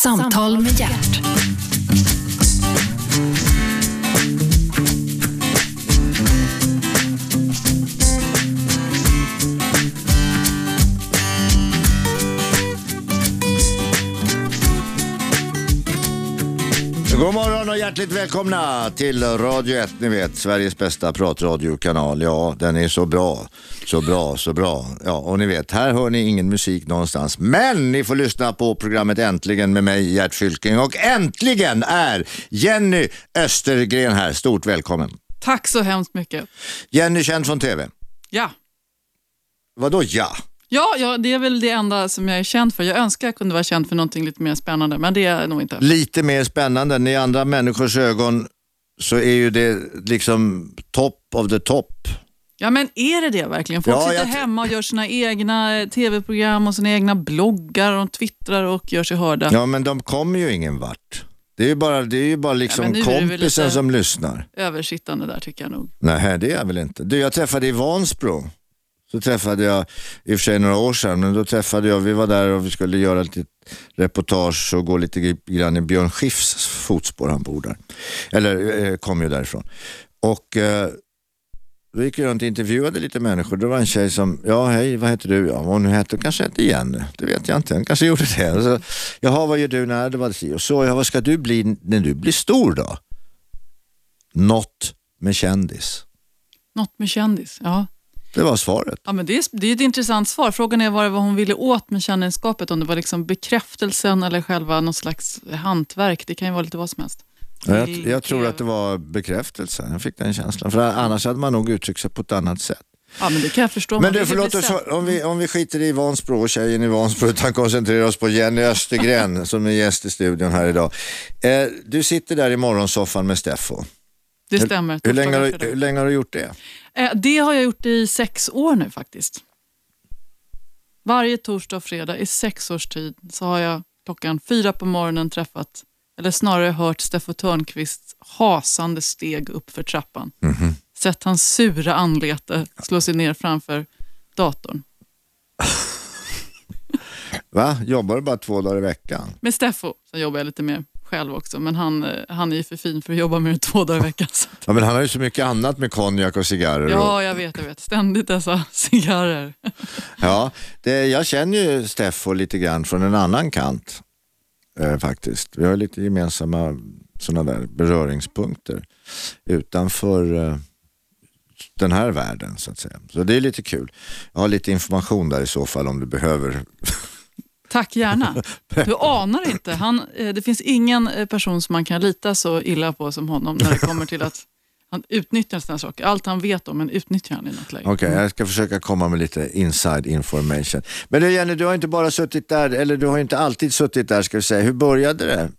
Samtal med hjärt. Hjärtligt välkomna till Radio 1, ni vet, Sveriges bästa pratradiokanal. Ja, den är så bra, så bra, så bra. Ja, och ni vet, här hör ni ingen musik någonstans. Men ni får lyssna på programmet Äntligen med mig, Gert Fylking. Och äntligen är Jenny Östergren här. Stort välkommen. Tack så hemskt mycket. Jenny, känd från TV. Ja. Vadå ja? Ja, ja, det är väl det enda som jag är känd för. Jag önskar jag kunde vara känd för någonting lite mer spännande, men det är jag nog inte. Lite mer spännande. I andra människors ögon så är ju det liksom top of the top. Ja, men är det det verkligen? Folk Ja, sitter hemma och gör sina egna tv-program och sina egna bloggar och de twittrar och gör sig hörda. Ja, men de kommer ju ingen vart. Det är ju bara, det är ju bara liksom Ja, kompisen som lyssnar. Översittande där tycker jag nog. Nej, det är jag väl inte. Du, jag träffade i Vansbro. Så träffade jag, i och för sig några år sedan, men då träffade jag, vi var där och vi skulle göra lite reportage och gå lite grann i Björn Skifs fotspår, han bor där. Eller eh, kom ju därifrån. Och eh, då gick jag runt och intervjuade lite människor. Det var en tjej som, ja hej, vad heter du? Ja, vad hon hette, hon kanske hette Jenny. Det vet jag inte, hon kanske gjorde det. Och Så, Jaha, vad gör du? när det var si och så. Ja, vad ska du bli när du blir stor då? Något med kändis. Något med kändis. Ja. Det var svaret. Ja, men det, är, det är ett intressant svar. Frågan är vad, hon ville åt med kändisskapet. Om det var liksom bekräftelsen eller själva något slags hantverk. Det kan ju vara lite vad som helst. Jag, Till jag tror att det var bekräftelse. Jag fick den känslan. För annars hade man nog uttryckt sig på ett annat sätt. Ja, men det kan jag förstå. Men du, förlåt oss, om vi, om vi skiter i Vansbro och tjejen i Vansbro utan koncentrerar oss på Jenny Östergren som är gäst i studion här idag. Eh, du sitter där i morgonsoffan med Steffo. Det stämmer. Hur länge, har hur länge har du gjort det? det. Eh, det har jag gjort i sex år nu faktiskt. Varje torsdag och fredag i sex års tid så har jag klockan fyra på morgonen träffat, eller snarare hört Steffo Törnqvists hasande steg upp för trappan. Mhm. Sett hans sura anlete slå sig ner framför datorn. Va? Jobbar du bara två dagar i veckan? Med Steffo, sen jobbar jag lite mer själv också, men han, eh, han är ju för fin för att jobba mer än två dagar i veckan. Ja, men han har ju så mycket annat med konjak och cigarrer. Och, Ja, jag vet, jag vet. Ständigt dessa cigarrer. ja, det, jag känner ju Steffo lite grann från en annan kant. Eh, faktiskt. Vi har lite gemensamma sådana där beröringspunkter utanför eh, den här världen så att säga. Så det är lite kul. Jag har lite information där i så fall om du behöver. Tack gärna. Du anar inte. Han, eh, det finns ingen eh, person som man kan lita så illa på som honom när det kommer till att han utnyttjar sådana saker. Allt han vet om, men utnyttjar han i något läge. Okej, jag ska försöka komma med lite inside information. Men du Jenny, du har inte bara suttit där, eller du har inte alltid suttit där ska vi säga. Hur började det?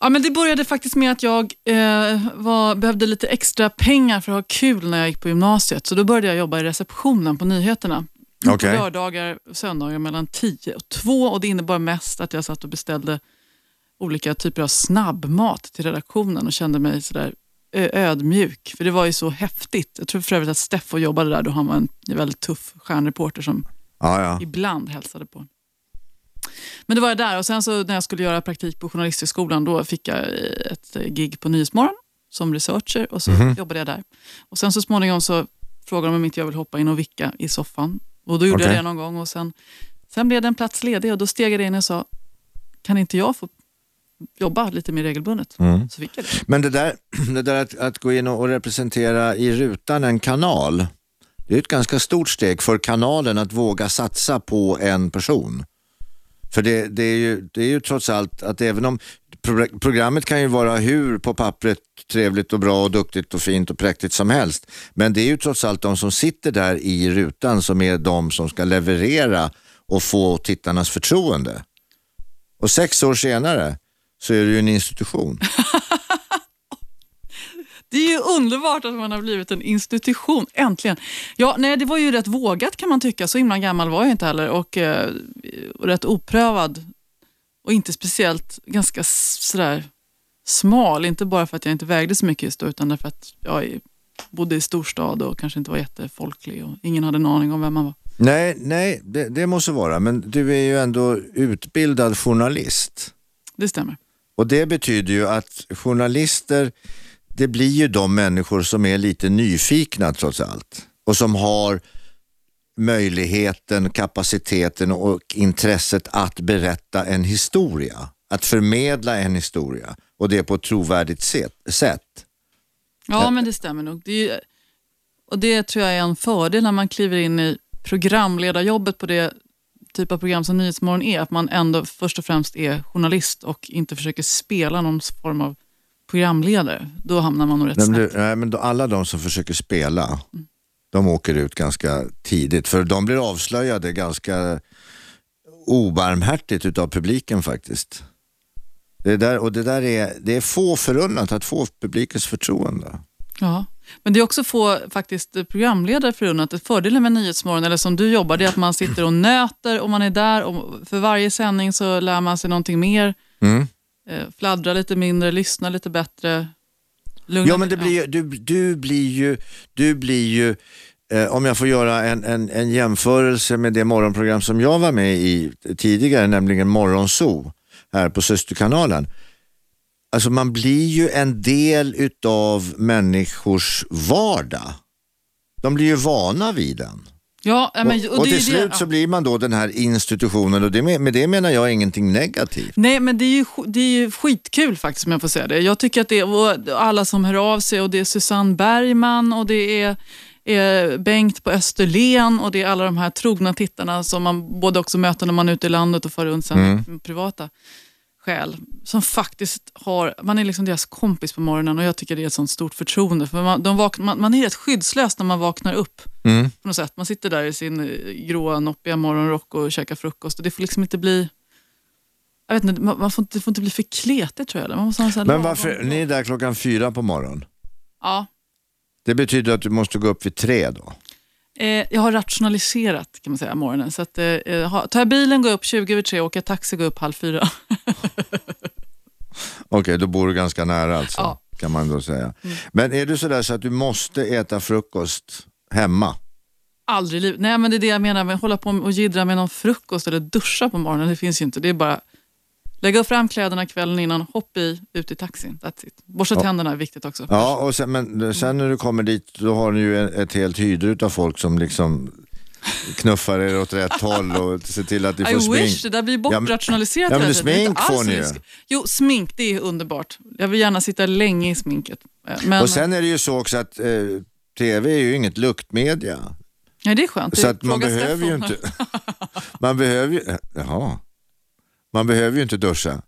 Ja, men det började faktiskt med att jag eh, var, behövde lite extra pengar för att ha kul när jag gick på gymnasiet. Så då började jag jobba i receptionen på nyheterna. Okej. På lördagar och söndagar mellan 10 och 2 och det innebar mest att jag satt och beställde olika typer av snabbmat till redaktionen och kände mig sådär ödmjuk. För det var ju så häftigt. Jag tror för övrigt att Steffo jobbade där då han var en väldigt tuff stjärnreporter som Ja, ja. ibland hälsade på. Men det var jag där och sen så när jag skulle göra praktik på Journalisthögskolan då fick jag eh, ett eh, gig på Nyhetsmorgon som researcher och så Mhm. jobbade jag där. Och sen så småningom så frågade de om inte jag vill hoppa in och vicka i soffan. Och då gjorde Okej. jag det någon gång och sen, sen blev det en plats ledig och då steg jag in och sa, kan inte jag få jobba lite mer regelbundet? Mm. Så fick jag det. Men det där, det där att, att gå in och, och representera i rutan en kanal, det är ett ganska stort steg för kanalen att våga satsa på en person. För det, det, är, ju, det är ju trots allt att även om pro- programmet kan ju vara hur på pappret trevligt och bra och duktigt och fint och präktigt som helst. Men det är ju trots allt de som sitter där i rutan som är de som ska leverera och få tittarnas förtroende. Och sex år senare så är det ju en institution. Det är ju underbart att man har blivit en institution, äntligen. Ja, nej, det var ju rätt vågat kan man tycka, så himla gammal var jag inte heller och, eh, och rätt oprövad och inte speciellt, ganska sådär smal, inte bara för att jag inte vägde så mycket just då, utan därför att jag bodde i storstad och kanske inte var jättefolklig och ingen hade en aning om vem man var. Nej, nej det, det måste vara, men du är ju ändå utbildad journalist. det stämmer. Och det betyder ju att journalister, det blir ju de människor som är lite nyfikna trots allt och som har möjligheten, kapaciteten och intresset att berätta en historia. Att förmedla en historia och det på ett trovärdigt sätt. Ja, men det stämmer nog. Det ju, och Det tror jag är en fördel när man kliver in i programledarjobbet på det typ av program som Nyhetsmorgon är. Att man ändå först och främst är journalist och inte försöker spela någon form av programledare. Då hamnar man nog rätt snett. Nej, men då, alla de som försöker spela, mm. De åker ut ganska tidigt. För de blir avslöjade ganska obarmhärtigt utav publiken faktiskt. Det där, och det där är, det är få förunnat att få publikens förtroende. Ja, men det är också få faktiskt programledare förunnat. Fördelen med Nyhetsmorgon, eller som du jobbar, det är att man sitter och nöter och man är där och för varje sändning så lär man sig någonting mer. Mm. Eh, fladdra lite mindre, lyssna lite bättre. Ja, men det blir ju, du, du blir ju, du blir ju eh, om jag får göra en, en, en jämförelse med det morgonprogram som jag var med i tidigare, nämligen Morgonzoo här på Systerkanalen. Alltså man blir ju en del utav människors vardag. De blir ju vana vid den. Ja, men, och, och, till slut det, så blir man då den här institutionen och det, med det menar jag ingenting negativt. Nej, men det är, ju, det är ju skitkul faktiskt om jag får säga det. Jag tycker att det är alla som hör av sig och det är Susanne Bergman och det är, är Bengt på Österlen och det är alla de här trogna tittarna som man både också möter när man är ute i landet och far runt sen mm. privata själ som faktiskt har, man är liksom deras kompis på morgonen och jag tycker det är ett sånt stort förtroende. För man, de vakna, man, man är rätt skyddslös när man vaknar upp. Mm. På något sätt. Man sitter där i sin eh, gråa noppiga morgonrock och käkar frukost och det får liksom inte bli jag vet inte, man får inte, det får inte bli för kletigt tror jag. Man måste ha Men varför, ni är där klockan fyra på morgonen? Ja. Det betyder att du måste gå upp vid tre då? Eh, jag har rationaliserat kan man säga morgonen. Så att, eh, eh tar jag bilen, går upp 20 över 3 åker jag taxi, går upp halv fyra. Okej, okay, då bor du ganska nära alltså, ja. kan man då säga. Mm. Men är du sådär så att du måste äta frukost hemma? Aldrig liv. Nej, men det är det jag menar med att hålla på och jiddra med någon frukost eller duscha på morgonen. Det finns ju inte. Det är bara Lägga fram kläderna kvällen innan, hopp i, ut i taxin. That's it. Borsta ja. tänderna är viktigt också. Ja, och sen, men sen när du kommer dit då har ni ju ett helt hydra av folk som liksom knuffar er åt rätt håll och ser till att ni får I smink. wish, det där blir bortrationaliserat. Ja, men, ja, men smink får ni ju. Jo, smink det är underbart. Jag vill gärna sitta länge i sminket. Eh, men... Och sen är det ju så också att eh, tv är ju inget luktmedia. Ja, det är skönt. Så att man behöver ju inte... man behöver ju... Jaha. Man behöver ju inte duscha.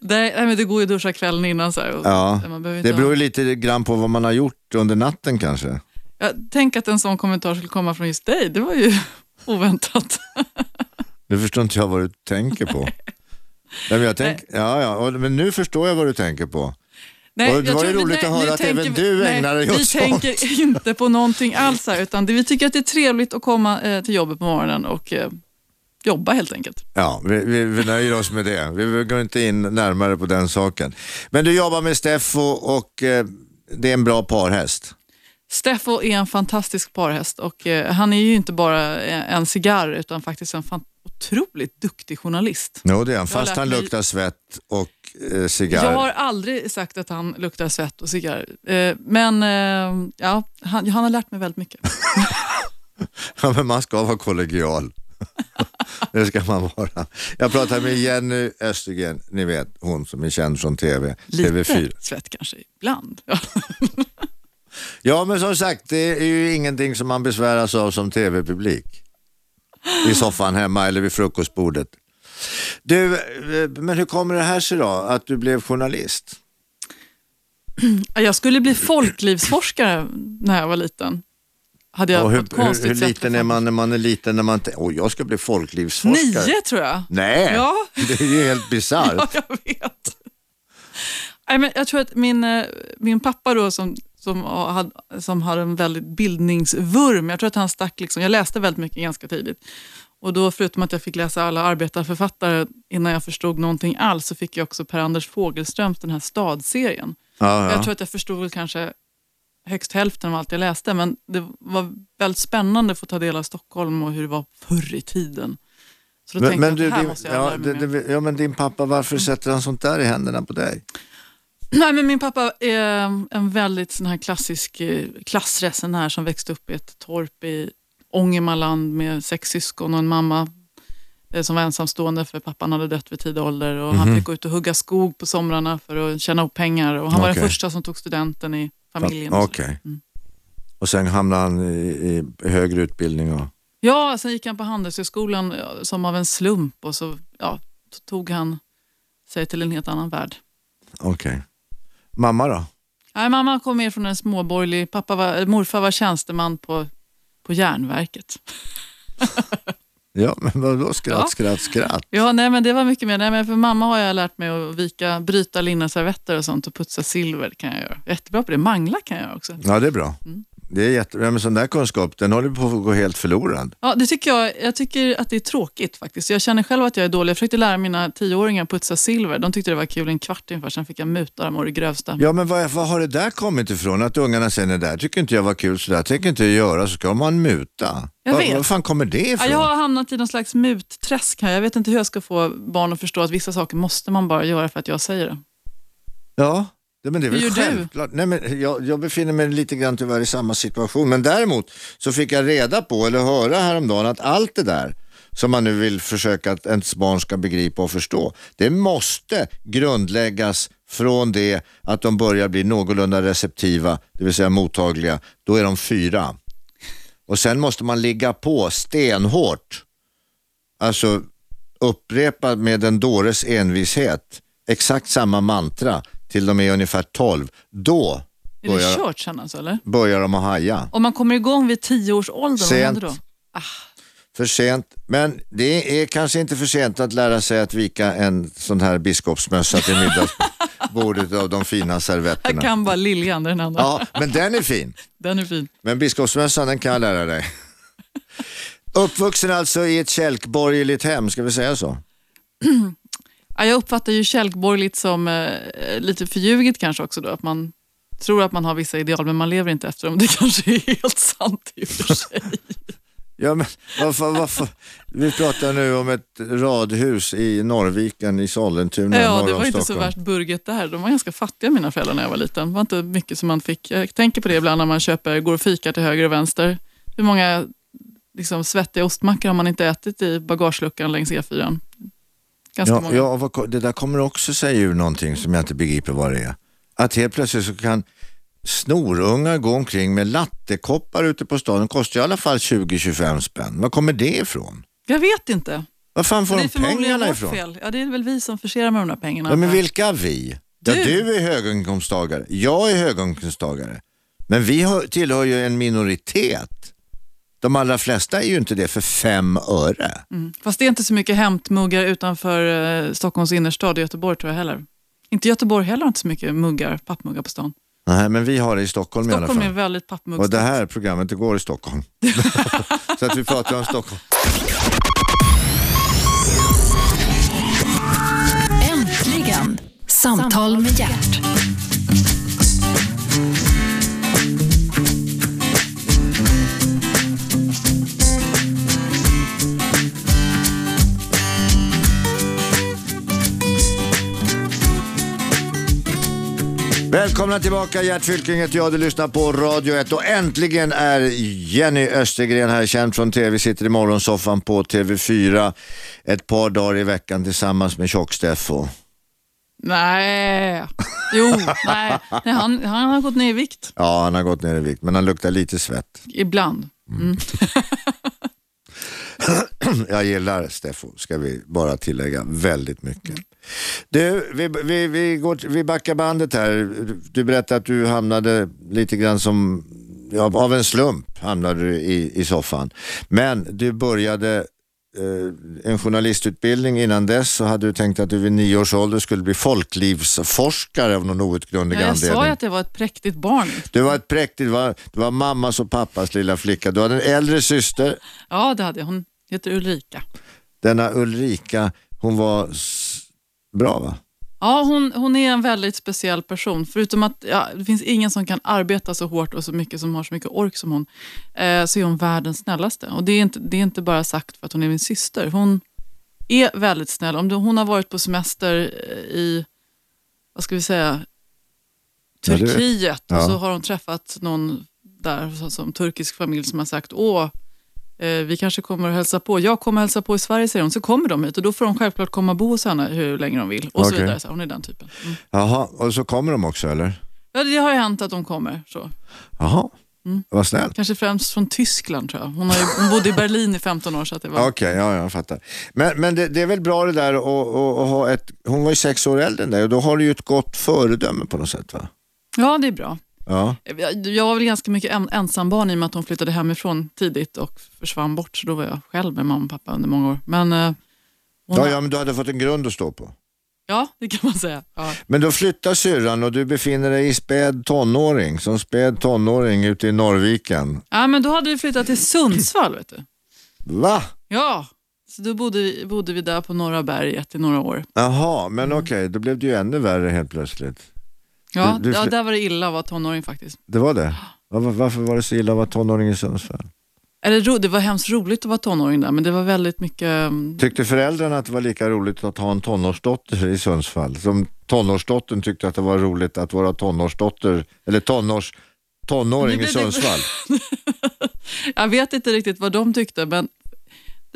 Nej, men det går ju att duscha kvällen innan. Så här, ja, det beror ha... lite grann på vad man har gjort under natten kanske. Ja, tänk att en sån kommentar skulle komma från just dig. Det var ju oväntat. Nu förstår inte jag vad du tänker på. Nej, men, jag tänk, ja, ja, men nu förstår jag vad du tänker på. Nej, och det var ju roligt nej, att höra att tänker, även du ägnar dig åt Vi sånt. tänker inte på någonting alls här, utan det, vi tycker att det är trevligt att komma eh, till jobbet på morgonen och eh, jobba helt enkelt. Ja, vi, vi, vi nöjer oss med det. Vi går inte in närmare på den saken. Men du jobbar med Steffo och eh, det är en bra parhäst. Steffo är en fantastisk parhäst och eh, han är ju inte bara en cigarr utan faktiskt en otroligt duktig journalist. Jo, det är han, fast han mig... luktar svett och eh, cigarr. Jag har aldrig sagt att han luktar svett och cigarr. Eh, men eh, ja, han, han har lärt mig väldigt mycket. ja, men man ska vara kollegial. det ska man vara. Jag pratar med Jenny Östergren, ni vet hon som är känd från TV. Lite TV4. svett kanske ibland. ja men som sagt, det är ju ingenting som man besväras av som TV-publik. I soffan hemma eller vid frukostbordet. Du, eh, men hur kommer det här sig då, att du blev journalist? Jag skulle bli folklivsforskare när jag var liten. Hade jag och hur, hur, hur liten är man när man är liten? När man oh, jag ska bli folklivsforskare. Nio tror jag. Nej, ja. det är ju helt bisarrt. ja, jag vet. Nej, men jag tror att min, eh, min pappa då som, som, hade, som har en väldigt bildningsvurm, jag tror att han stack, liksom, jag läste väldigt mycket ganska tidigt. Och då förutom att jag fick läsa alla arbetarförfattare innan jag förstod någonting alls, så fick jag också Per-Anders Fogelströms den här stadserien. Ja, ja. Jag tror att jag förstod väl kanske högst hälften av allt jag läste, men det var väldigt spännande att få ta del av Stockholm och hur det var förr i tiden. Så då Men, tänkte men, jag du, här din, måste jag ja, det, det, ja, men din pappa, varför sätter han sånt där i händerna på dig? Nej, men min pappa är en väldigt sån här klassisk eh, klassresenär som växte upp i ett torp i Ångermanland med sex syskon och en mamma eh, som var ensamstående för pappan hade dött vid tidig ålder. Och Han fick gå ut och hugga skog på somrarna för att tjäna upp pengar. Och han var Okej. den första som tog studenten i familjen. Okej. Mm. Och sen hamnade han i, i högre utbildning och... Ja, sen gick han på Handelshögskolan som av en slump och så ja, tog han sig till en helt annan värld. Okej. Mamma då? Nej, mamma kom mer från en småborgerlig, pappa var, morfar var tjänsteman på, på järnverket. Ja, men vadå skratt, Ja. skratt, skratt? Ja, nej, men det var mycket mer. Nej, men för mamma har jag lärt mig att vika, bryta linneservetter och sånt och putsa silver. kan jag göra. Jättebra på det. Mangla kan jag också. Ja, det är bra. Mm. Det är jätte... ja, men sån där kunskap, den håller på att gå helt förlorad. Ja, det tycker jag, jag tycker att det är tråkigt faktiskt. Jag känner själv att jag är dålig. Jag försökte lära mina tioåringar putsa silver. De tyckte det var kul en kvart ungefär, sen fick jag muta dem och det grövsta. Ja, men vad, vad har det där kommit ifrån? Att ungarna säger det där tycker inte jag var kul, så där tänker inte jag göra, så ska en muta. Jag Var, vet. var fan kommer det Ja, ifrån? jag har hamnat i någon slags mutträsk här. Jag vet inte hur jag ska få barn att förstå att vissa saker måste man bara göra för att jag säger det. Ja, det, men det är väl Hur gör du? självklart. Nej, men jag, jag befinner mig lite grann tyvärr i samma situation. Men däremot så fick jag reda på, eller höra häromdagen, att allt det där som man nu vill försöka att ens barn ska begripa och förstå, det måste grundläggas från det att de börjar bli någorlunda receptiva, det vill säga mottagliga. Då är de fyra. Och sen måste man ligga på stenhårt. Alltså upprepa med en dåres envishet exakt samma mantra till de är ungefär 12. Då Är börjar, det kört sen alltså, eller? börjar de att haja. Om man kommer igång vid tio års ålder, vad händer då? För sent, men det är kanske inte för sent att lära sig att vika en sån här biskopsmössa till middagsbordet av de fina servetterna. Jag kan bara Liljan, den andra. Ja, men den är fin. Den är fin. Men biskopsmössan den kan jag lära dig. Uppvuxen alltså i ett kälkborgerligt hem, ska vi säga så? Ja, jag uppfattar ju kälkborgerligt som eh, lite förljuget kanske också då. Att man tror att man har vissa ideal men man lever inte efter dem. Det kanske är helt sant i och för sig. Ja, men varför, varför? Vi pratar nu om ett radhus i Norrviken i Sollentuna, Ja, det var inte så värst burget där. De var ganska fattiga mina föräldrar när jag var liten. Det var inte mycket som man fick. Jag tänker på det ibland när man köper, går och fikar till höger och vänster. Hur många liksom, svettiga ostmackor har man inte ätit i bagageluckan längs E4? Ganska Ja, många. ja, vad det där kommer också säga ur någonting som jag inte begriper vad det är. Att helt plötsligt så kan snorungar gå omkring med lattekoppar ute på stan. De kostar i alla fall 20-25 spänn. Var kommer det ifrån? Jag vet inte. Var fan får de pengarna ifrån? fel. Ja, det är väl vi som förserar med de där pengarna. Ja, men vilka vi? Ja, Du. du är höginkomsttagare, jag är höginkomsttagare. Men vi hör, tillhör ju en minoritet. De allra flesta är ju inte det för fem öre. Mm. Fast det är inte så mycket hämtmuggar utanför eh, Stockholms innerstad och Göteborg tror jag heller. Inte Göteborg heller har inte så mycket muggar, pappmuggar på stan. Nej, men vi har det i Stockholm, i alla Stockholm fall. är väldigt Och pappmuggstat. det här programmet det går i Stockholm. så att vi pratar om Stockholm. Äntligen! Samtal med hjärt. Välkomna tillbaka, Gert Fylking heter jag. Du lyssnar på Radio 1 och äntligen är Jenny Östergren här, känd från TV, sitter i morgonsoffan på TV4 ett par dagar i veckan tillsammans med Tjock-Steffo. Nej, jo, nej. nej han, han har gått ner i vikt. Ja, han har gått ner i vikt, men han luktar lite svett. Ibland. Jag gillar Steffo, ska vi bara tillägga, väldigt mycket. Du, vi, vi, vi, går, vi backar bandet här. Du berättade att du hamnade lite grann som, ja, av en slump hamnade du i, i soffan. Men du började eh, en journalistutbildning innan dess så hade du tänkt att du vid nio års ålder skulle bli folklivsforskare av någon outgrundlig Ja, jag anledning. sa ju att jag var ett präktigt barn. Du var ett präktigt, du var, du var mammas och pappas lilla flicka. Du hade en äldre syster, Ja, det hade jag. Hon heter Ulrika. denna Ulrika, hon var bra va? Ja, hon, hon är en väldigt speciell person. Förutom att ja, det finns ingen som kan arbeta så hårt och så mycket som har så mycket ork som hon, eh, så är hon världens snällaste. Och det är, inte, det är inte bara sagt för att hon är min syster. Hon är väldigt snäll. Om hon har varit på semester i, vad ska vi säga, Turkiet ja. och så har hon träffat någon där som turkisk familj som har sagt åh, eh, vi kanske kommer att hälsa på. Jag kommer hälsa på i Sverige säger hon. Så kommer de hit och då får de självklart komma och bo hos henne hur länge de vill. Och så Okej. vidare. Så hon är den typen. Mm. Jaha, och så kommer de också eller? Ja, det har ju hänt att de kommer. Så. Jaha, Mm. vad snällt. Kanske främst från Tyskland tror jag. Hon, har ju, hon bodde i Berlin i 15 år. Så att det var... Okej, ja, jag fattar. Men, men det, det är väl bra det där att ha ett, hon var ju sex år äldre än dig och då har du ju ett gott föredöme på något sätt va? ja, det är bra. Ja, Jag, var väl ganska mycket en, ensambarn i och med att hon flyttade hemifrån tidigt och försvann bort. Så då var jag själv med mamma och pappa under många år. Men, eh, ja, ja, ja men du hade fått en grund att stå på. det kan man säga. Ja. Men då flyttar syrran och du befinner dig i späd tonåring, som späd tonåring ute i Norrviken. ja, men då hade vi flyttat till Sundsvall. Vet du. Va? Ja, så då bodde vi, bodde vi där på Norra berget i några år. Jaha, men okej, då blev det ju ännu värre helt plötsligt. Ja, Du- du ja där var det illa att vara tonåring faktiskt. Det var det? Var- Varför var det så illa att vara tonåring i Sundsvall? Eller, det var hemskt roligt att vara tonåring där, men det var väldigt mycket... mm, Tyckte föräldrarna att det var lika roligt att ha en tonårsdotter i Sundsvall som tonårsdottern tyckte att det var roligt att vara tonårsdotter, eller tonårs, tonåring i Sundsvall? Jag vet inte riktigt vad de tyckte, men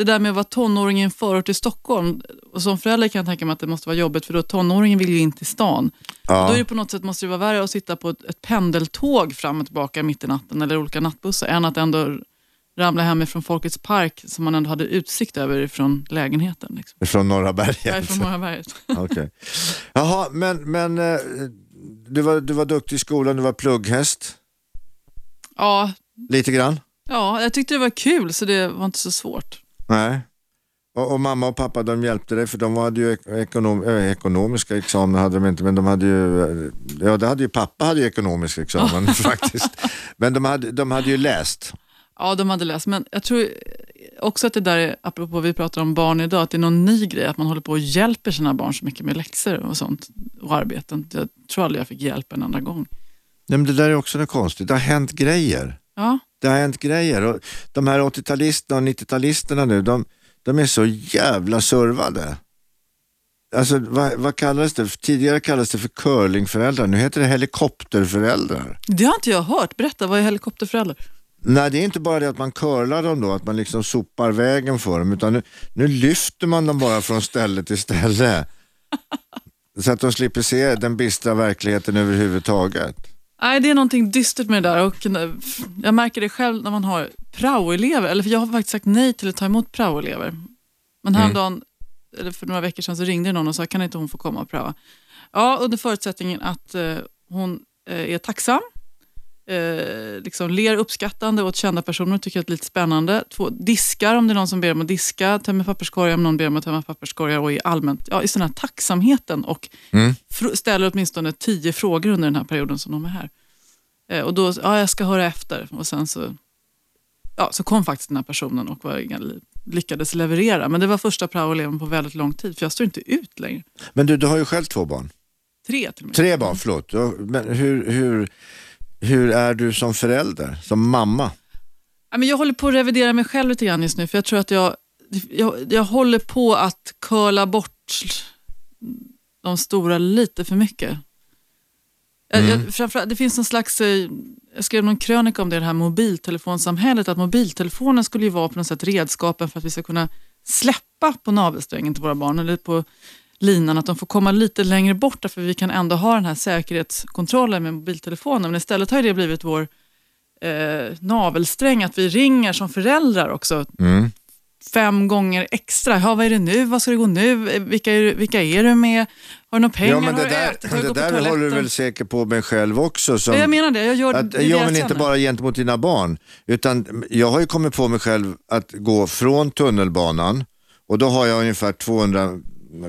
det där med att vara tonåring i en förort till Stockholm, och som förälder kan jag tänka mig att det måste vara jobbigt, för då tonåringen vill ju in till stan. Då är Ja. det på något sätt måste det vara värre att sitta på ett, ett pendeltåg fram och tillbaka mitt i natten, eller olika nattbussar, än att ändå ramla hemifrån Folkets park, som man ändå hade utsikt över från lägenheten. Liksom. Från Norra berget? från Norra berget. Okej. Jaha, men, men eh, du, var, du var duktig i skolan, du var plugghäst, Ja, lite grann? ja, jag tyckte det var kul, så det var inte så svårt. Nej. Och, och mamma och pappa de hjälpte dig för de hade ju ek- ekonom, äh, ekonomiska examen hade de inte men de hade ju, ja det hade ju pappa hade ju ekonomisk examen faktiskt. Men de hade, de hade ju läst. Ja, de hade läst, men jag tror också att det där är, apropå vi pratar om barn idag, att det är någon ny grej, att man håller på och hjälper sina barn så mycket med läxor och sånt och arbeten. Jag tror aldrig jag fick hjälp en enda gång. Nej, men det där är också något konstigt, det har hänt grejer. Ja, Det har hänt grejer och de här 80-talisterna och 90-talisterna nu, de, de är så jävla servade. Alltså vad, vad kallades det? Tidigare kallades det för curlingföräldrar, nu heter det helikopterföräldrar. det har inte jag hört. Berätta, vad är helikopterförälder? Nej, det är inte bara det att man curlar dem då, att man liksom sopar vägen för dem, utan nu, nu lyfter man dem bara från ställe till ställe. Så att de slipper se den bistra verkligheten överhuvudtaget. Nej, det är någonting dystert med det där och jag märker det själv när man har praoelever, eller för jag har faktiskt sagt nej till att ta emot praoelever. Men häromdagen, eller för några veckor sedan så ringde någon och sa, kan inte hon få komma och pröva? Ja, under förutsättningen att eh, hon eh, är tacksam, eh, liksom ler uppskattande åt kända personer och tycker att det är lite spännande. Två, diskar om det är någon som ber om att diska, tömmer papperskorgar om någon ber om att tömma papperskorgar och i allmänt, ja, i den här tacksamheten och Mm. ställer åtminstone tio frågor under den här perioden som de är här. Eh, och då, ja, jag ska höra efter. Och sen så, ja, så kom faktiskt den här personen och var, lyckades leverera. Men det var första praoeleven på väldigt lång tid, för jag står inte ut längre. Men du, du har ju själv två barn. Tre till och med. Tre barn, förlåt. Men hur, hur, hur är du som förälder, som mamma? Ja, men jag håller på att revidera mig själv lite grann just nu, för jag tror att jag, jag, jag håller på att curla bort de stora lite för mycket. Jag, jag, framförallt, det finns någon slags, eh, jag skrev någon krönika om det, det här mobiltelefonsamhället, att mobiltelefonen skulle ju vara på något sätt redskapen för att vi ska kunna släppa på navelsträngen till våra barn, eller på linan, att de får komma lite längre bort, för vi kan ändå ha den här säkerhetskontrollen med mobiltelefonen, men istället har det blivit vår eh, navelsträng, att vi ringer som föräldrar också Mm. fem gånger extra. Ja, vad är det nu? Vad ska det gå nu? Eh, Vilka är, vilka är du med? Har du några pengar? Ja, men det har där, ätit? Har det där håller du väl säkert på med själv också? Som, Ja, jag menar det. Jag gör att, det, jag men inte bara gentemot dina barn. Utan jag har ju kommit på mig själv att gå från tunnelbanan och då har jag ungefär 200,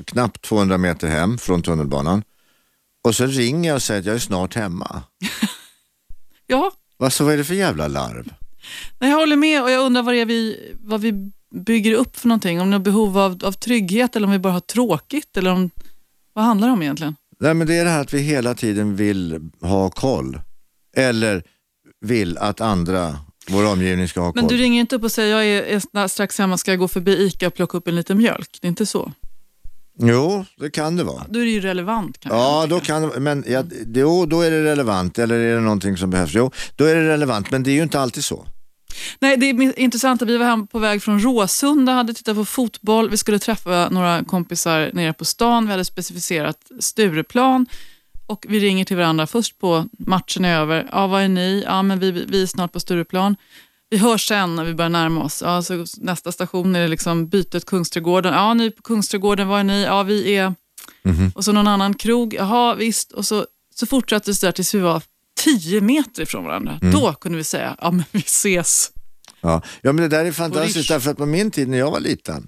knappt 200 meter hem från tunnelbanan. Och så ringer jag och säger att jag är snart hemma. Ja, Alltså, vad är det för jävla larv? nej, jag håller med och jag undrar vad, det är vi, vad vi bygger upp för någonting. Om det är behov av, av trygghet eller om vi bara har tråkigt. Eller om, vad handlar det om egentligen? Nej, men det är det här att vi hela tiden vill ha koll. Eller vill att andra vår omgivning ska ha koll. Men du ringer inte upp och säger jag är, är strax hemma, ska jag gå förbi ICA och plocka upp en liten mjölk? Det är inte så? Jo, det kan det vara. Då är det ju relevant. Kan Ja, då kan men ja, jo, då är det relevant. Eller är det någonting som behövs? Jo, då är det relevant, men det är ju inte alltid så. Nej, det är intressant. att Vi var hem på väg från Råsunda, hade tittat på fotboll. Vi skulle träffa några kompisar nere på stan. Vi hade specificerat Stureplan. Och vi ringer till varandra först på matchen är över. Ja, vad är ni? Ja, men vi, vi är snart på Stureplan. Vi hörs sen när vi börjar närma oss. Ja, så nästa station är det liksom bytet Kungsträdgården. Ja, ni är på Kungsträdgården. Var är ni? Ja, vi är... Och så någon annan krog. Jaha, visst. Och så, så fortsatte det där tills vi var tio meter ifrån varandra. Då kunde vi säga, ja men vi ses. Ja, ja men det där är fantastiskt därför att på min tid när jag var liten,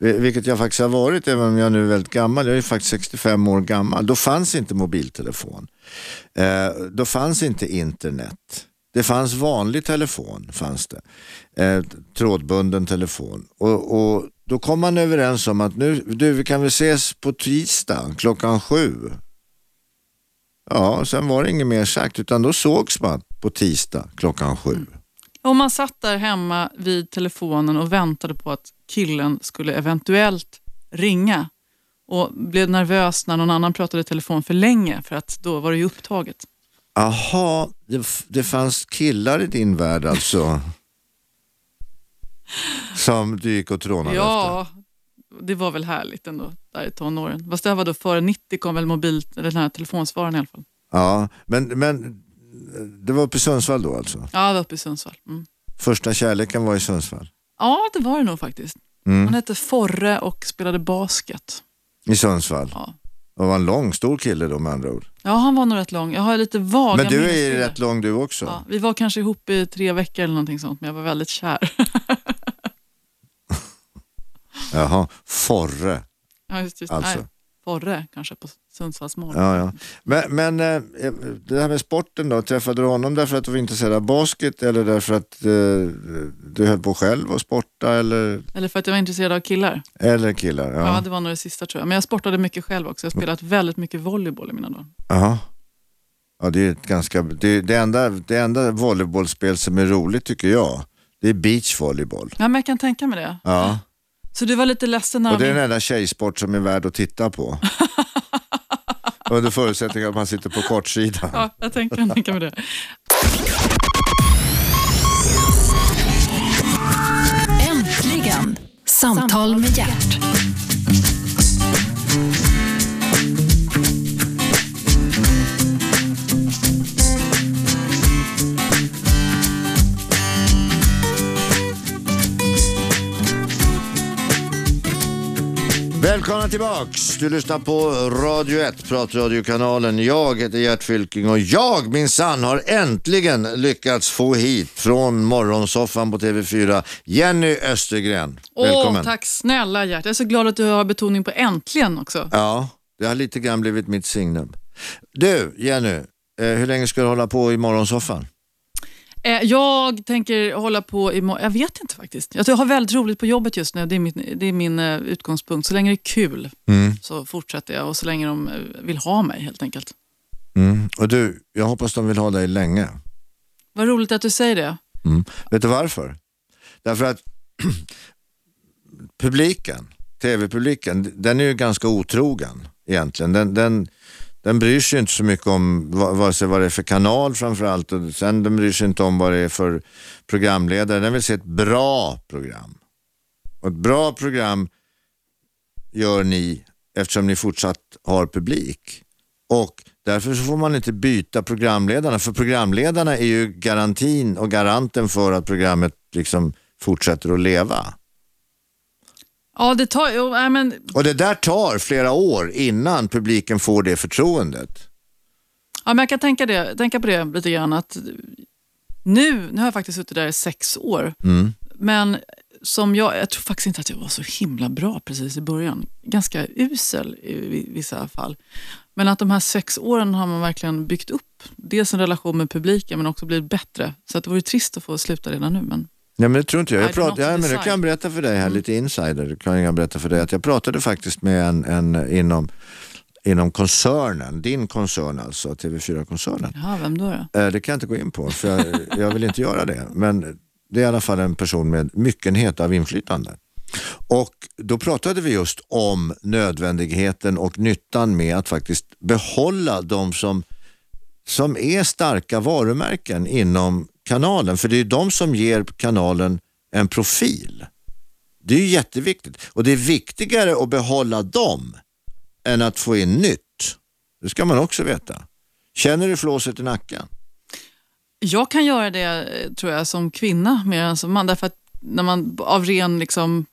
vil- vilket jag faktiskt har varit även om jag nu är väldigt gammal, jag är faktiskt 65 år gammal, då fanns inte mobiltelefon. Eh, då fanns inte internet. Det fanns vanlig telefon, fanns det. Eh, trådbunden telefon. Och, och då kom man överens om att nu, du vi kan väl ses på tisdag klockan sju. Ja, sen var det inget mer sagt utan då sågs man på tisdag klockan sju. Mm. Och man satt där hemma vid telefonen och väntade på att killen skulle eventuellt ringa. Och blev nervös när någon annan pratade i telefon för länge för att då var det ju upptaget. Aha, det, det fanns killar i din värld alltså? Som du gick och trånade efter? Ja, det var väl härligt ändå där i tonåren. Fast det här var då före 90 kom väl mobil, eller den här telefonsvararen i alla fall. Ja, men, men det var uppe i Sundsvall då alltså? Ja, det var uppe i Sundsvall. Mm. Första kärleken var i Sundsvall? Ja, det var det nog faktiskt. Mm. Han hette Forre och spelade basket. I Sundsvall? Ja. Och var en lång, stor kille då med andra ord. ja, han var nog rätt lång. Jag har lite vaga Men du är ju rätt lång du också. Ja, vi var kanske ihop i tre veckor eller någonting sånt, men jag var väldigt kär. Jaha, Forre ja, just, just, alltså. Nej, Forre kanske på Sundsvallsmål. Ja, ja. Men, men eh, det här med sporten då, träffade du honom därför att du var intresserad av basket eller därför att eh, du höll på själv att sporta eller, Eller för att jag var intresserad av killar. eller killar? Ja. Ja. det var nog det sista tror jag. Men jag sportade mycket själv också. Jag har spelat väldigt mycket volleyboll i mina dagar. Jaha. Ja, det är ett ganska, det, det, enda, det enda volleybollspel som är roligt tycker jag, det är beachvolleyboll. Ja, men jag kan tänka mig det. Ja. Så du var lite ledsen när Och det är den enda tjejsport som är värd att titta på. Under förutsättning att man sitter på kortsidan. Ja, jag tänker, jag tänker mig det. Äntligen! Samtal med hjärt. Välkomna tillbaks! Du lyssnar på Radio 1, pratradiokanalen. Jag heter Gert Fylking och jag minsann har äntligen lyckats få hit från morgonsoffan på TV4 Jenny Östergren. Välkommen! Åh, tack snälla Gert. Jag är så glad att du har betoning på äntligen också. Ja, det har lite grann blivit mitt signum. Du, Jenny, eh, hur länge ska du hålla på i morgonsoffan? Eh, Jag tänker hålla på i Jag vet inte faktiskt. Jag har väldigt roligt på jobbet just nu. Det är min, det är min eh, utgångspunkt. Så länge det är kul så fortsätter jag och så länge de eh, vill ha mig helt enkelt. Mm. Och du, jag hoppas de vill ha dig länge. Vad roligt att du säger det. Mm. Vet du varför? Därför att publiken, tv-publiken, den är ju ganska otrogen egentligen. Den, den, den bryr sig inte så mycket om vare sig vad det är för kanal framförallt och sen den bryr sig inte om vad det är för programledare. Den vill se ett bra program. Och ett bra program gör ni eftersom ni fortsatt har publik. Och därför så får man inte byta programledarna, för programledarna är ju garantin och garanten för att programmet liksom fortsätter att leva. Ja, det tar... Nej, men, Och det där tar flera år innan publiken får det förtroendet. ja, men jag kan tänka, det, tänka på det lite grann. Att nu, nu har jag faktiskt suttit där i sex år. Mm. Men som jag, jag tror faktiskt inte att jag var så himla bra precis i början. Ganska usel i vi- vissa fall. Men att de här sex åren har man verkligen byggt upp. Dels en relation med publiken men också blivit bättre. Så att det vore trist att få sluta redan nu. Men Ja, men det tror inte jag. Jag prat, ja, men decide. kan jag berätta för dig här, lite insider. Kan jag berätta för dig att jag pratade faktiskt med en, en inom inom koncernen, din koncern alltså, TV4-koncernen. Ja, vem då? då? Eh, Det kan jag inte gå in på, för jag, jag vill inte göra det. Men det är i alla fall en person med myckenhet av inflytande. Och då pratade vi just om nödvändigheten och nyttan med att faktiskt behålla de som, som är starka varumärken inom kanalen. För det är de som ger kanalen en profil. Det är ju jätteviktigt och det är viktigare att behålla dem än att få in nytt. Det ska man också veta. Känner du flåset i nacken? Jag kan göra det, tror jag, som kvinna mer än som man. Därför att när man av ren liksom,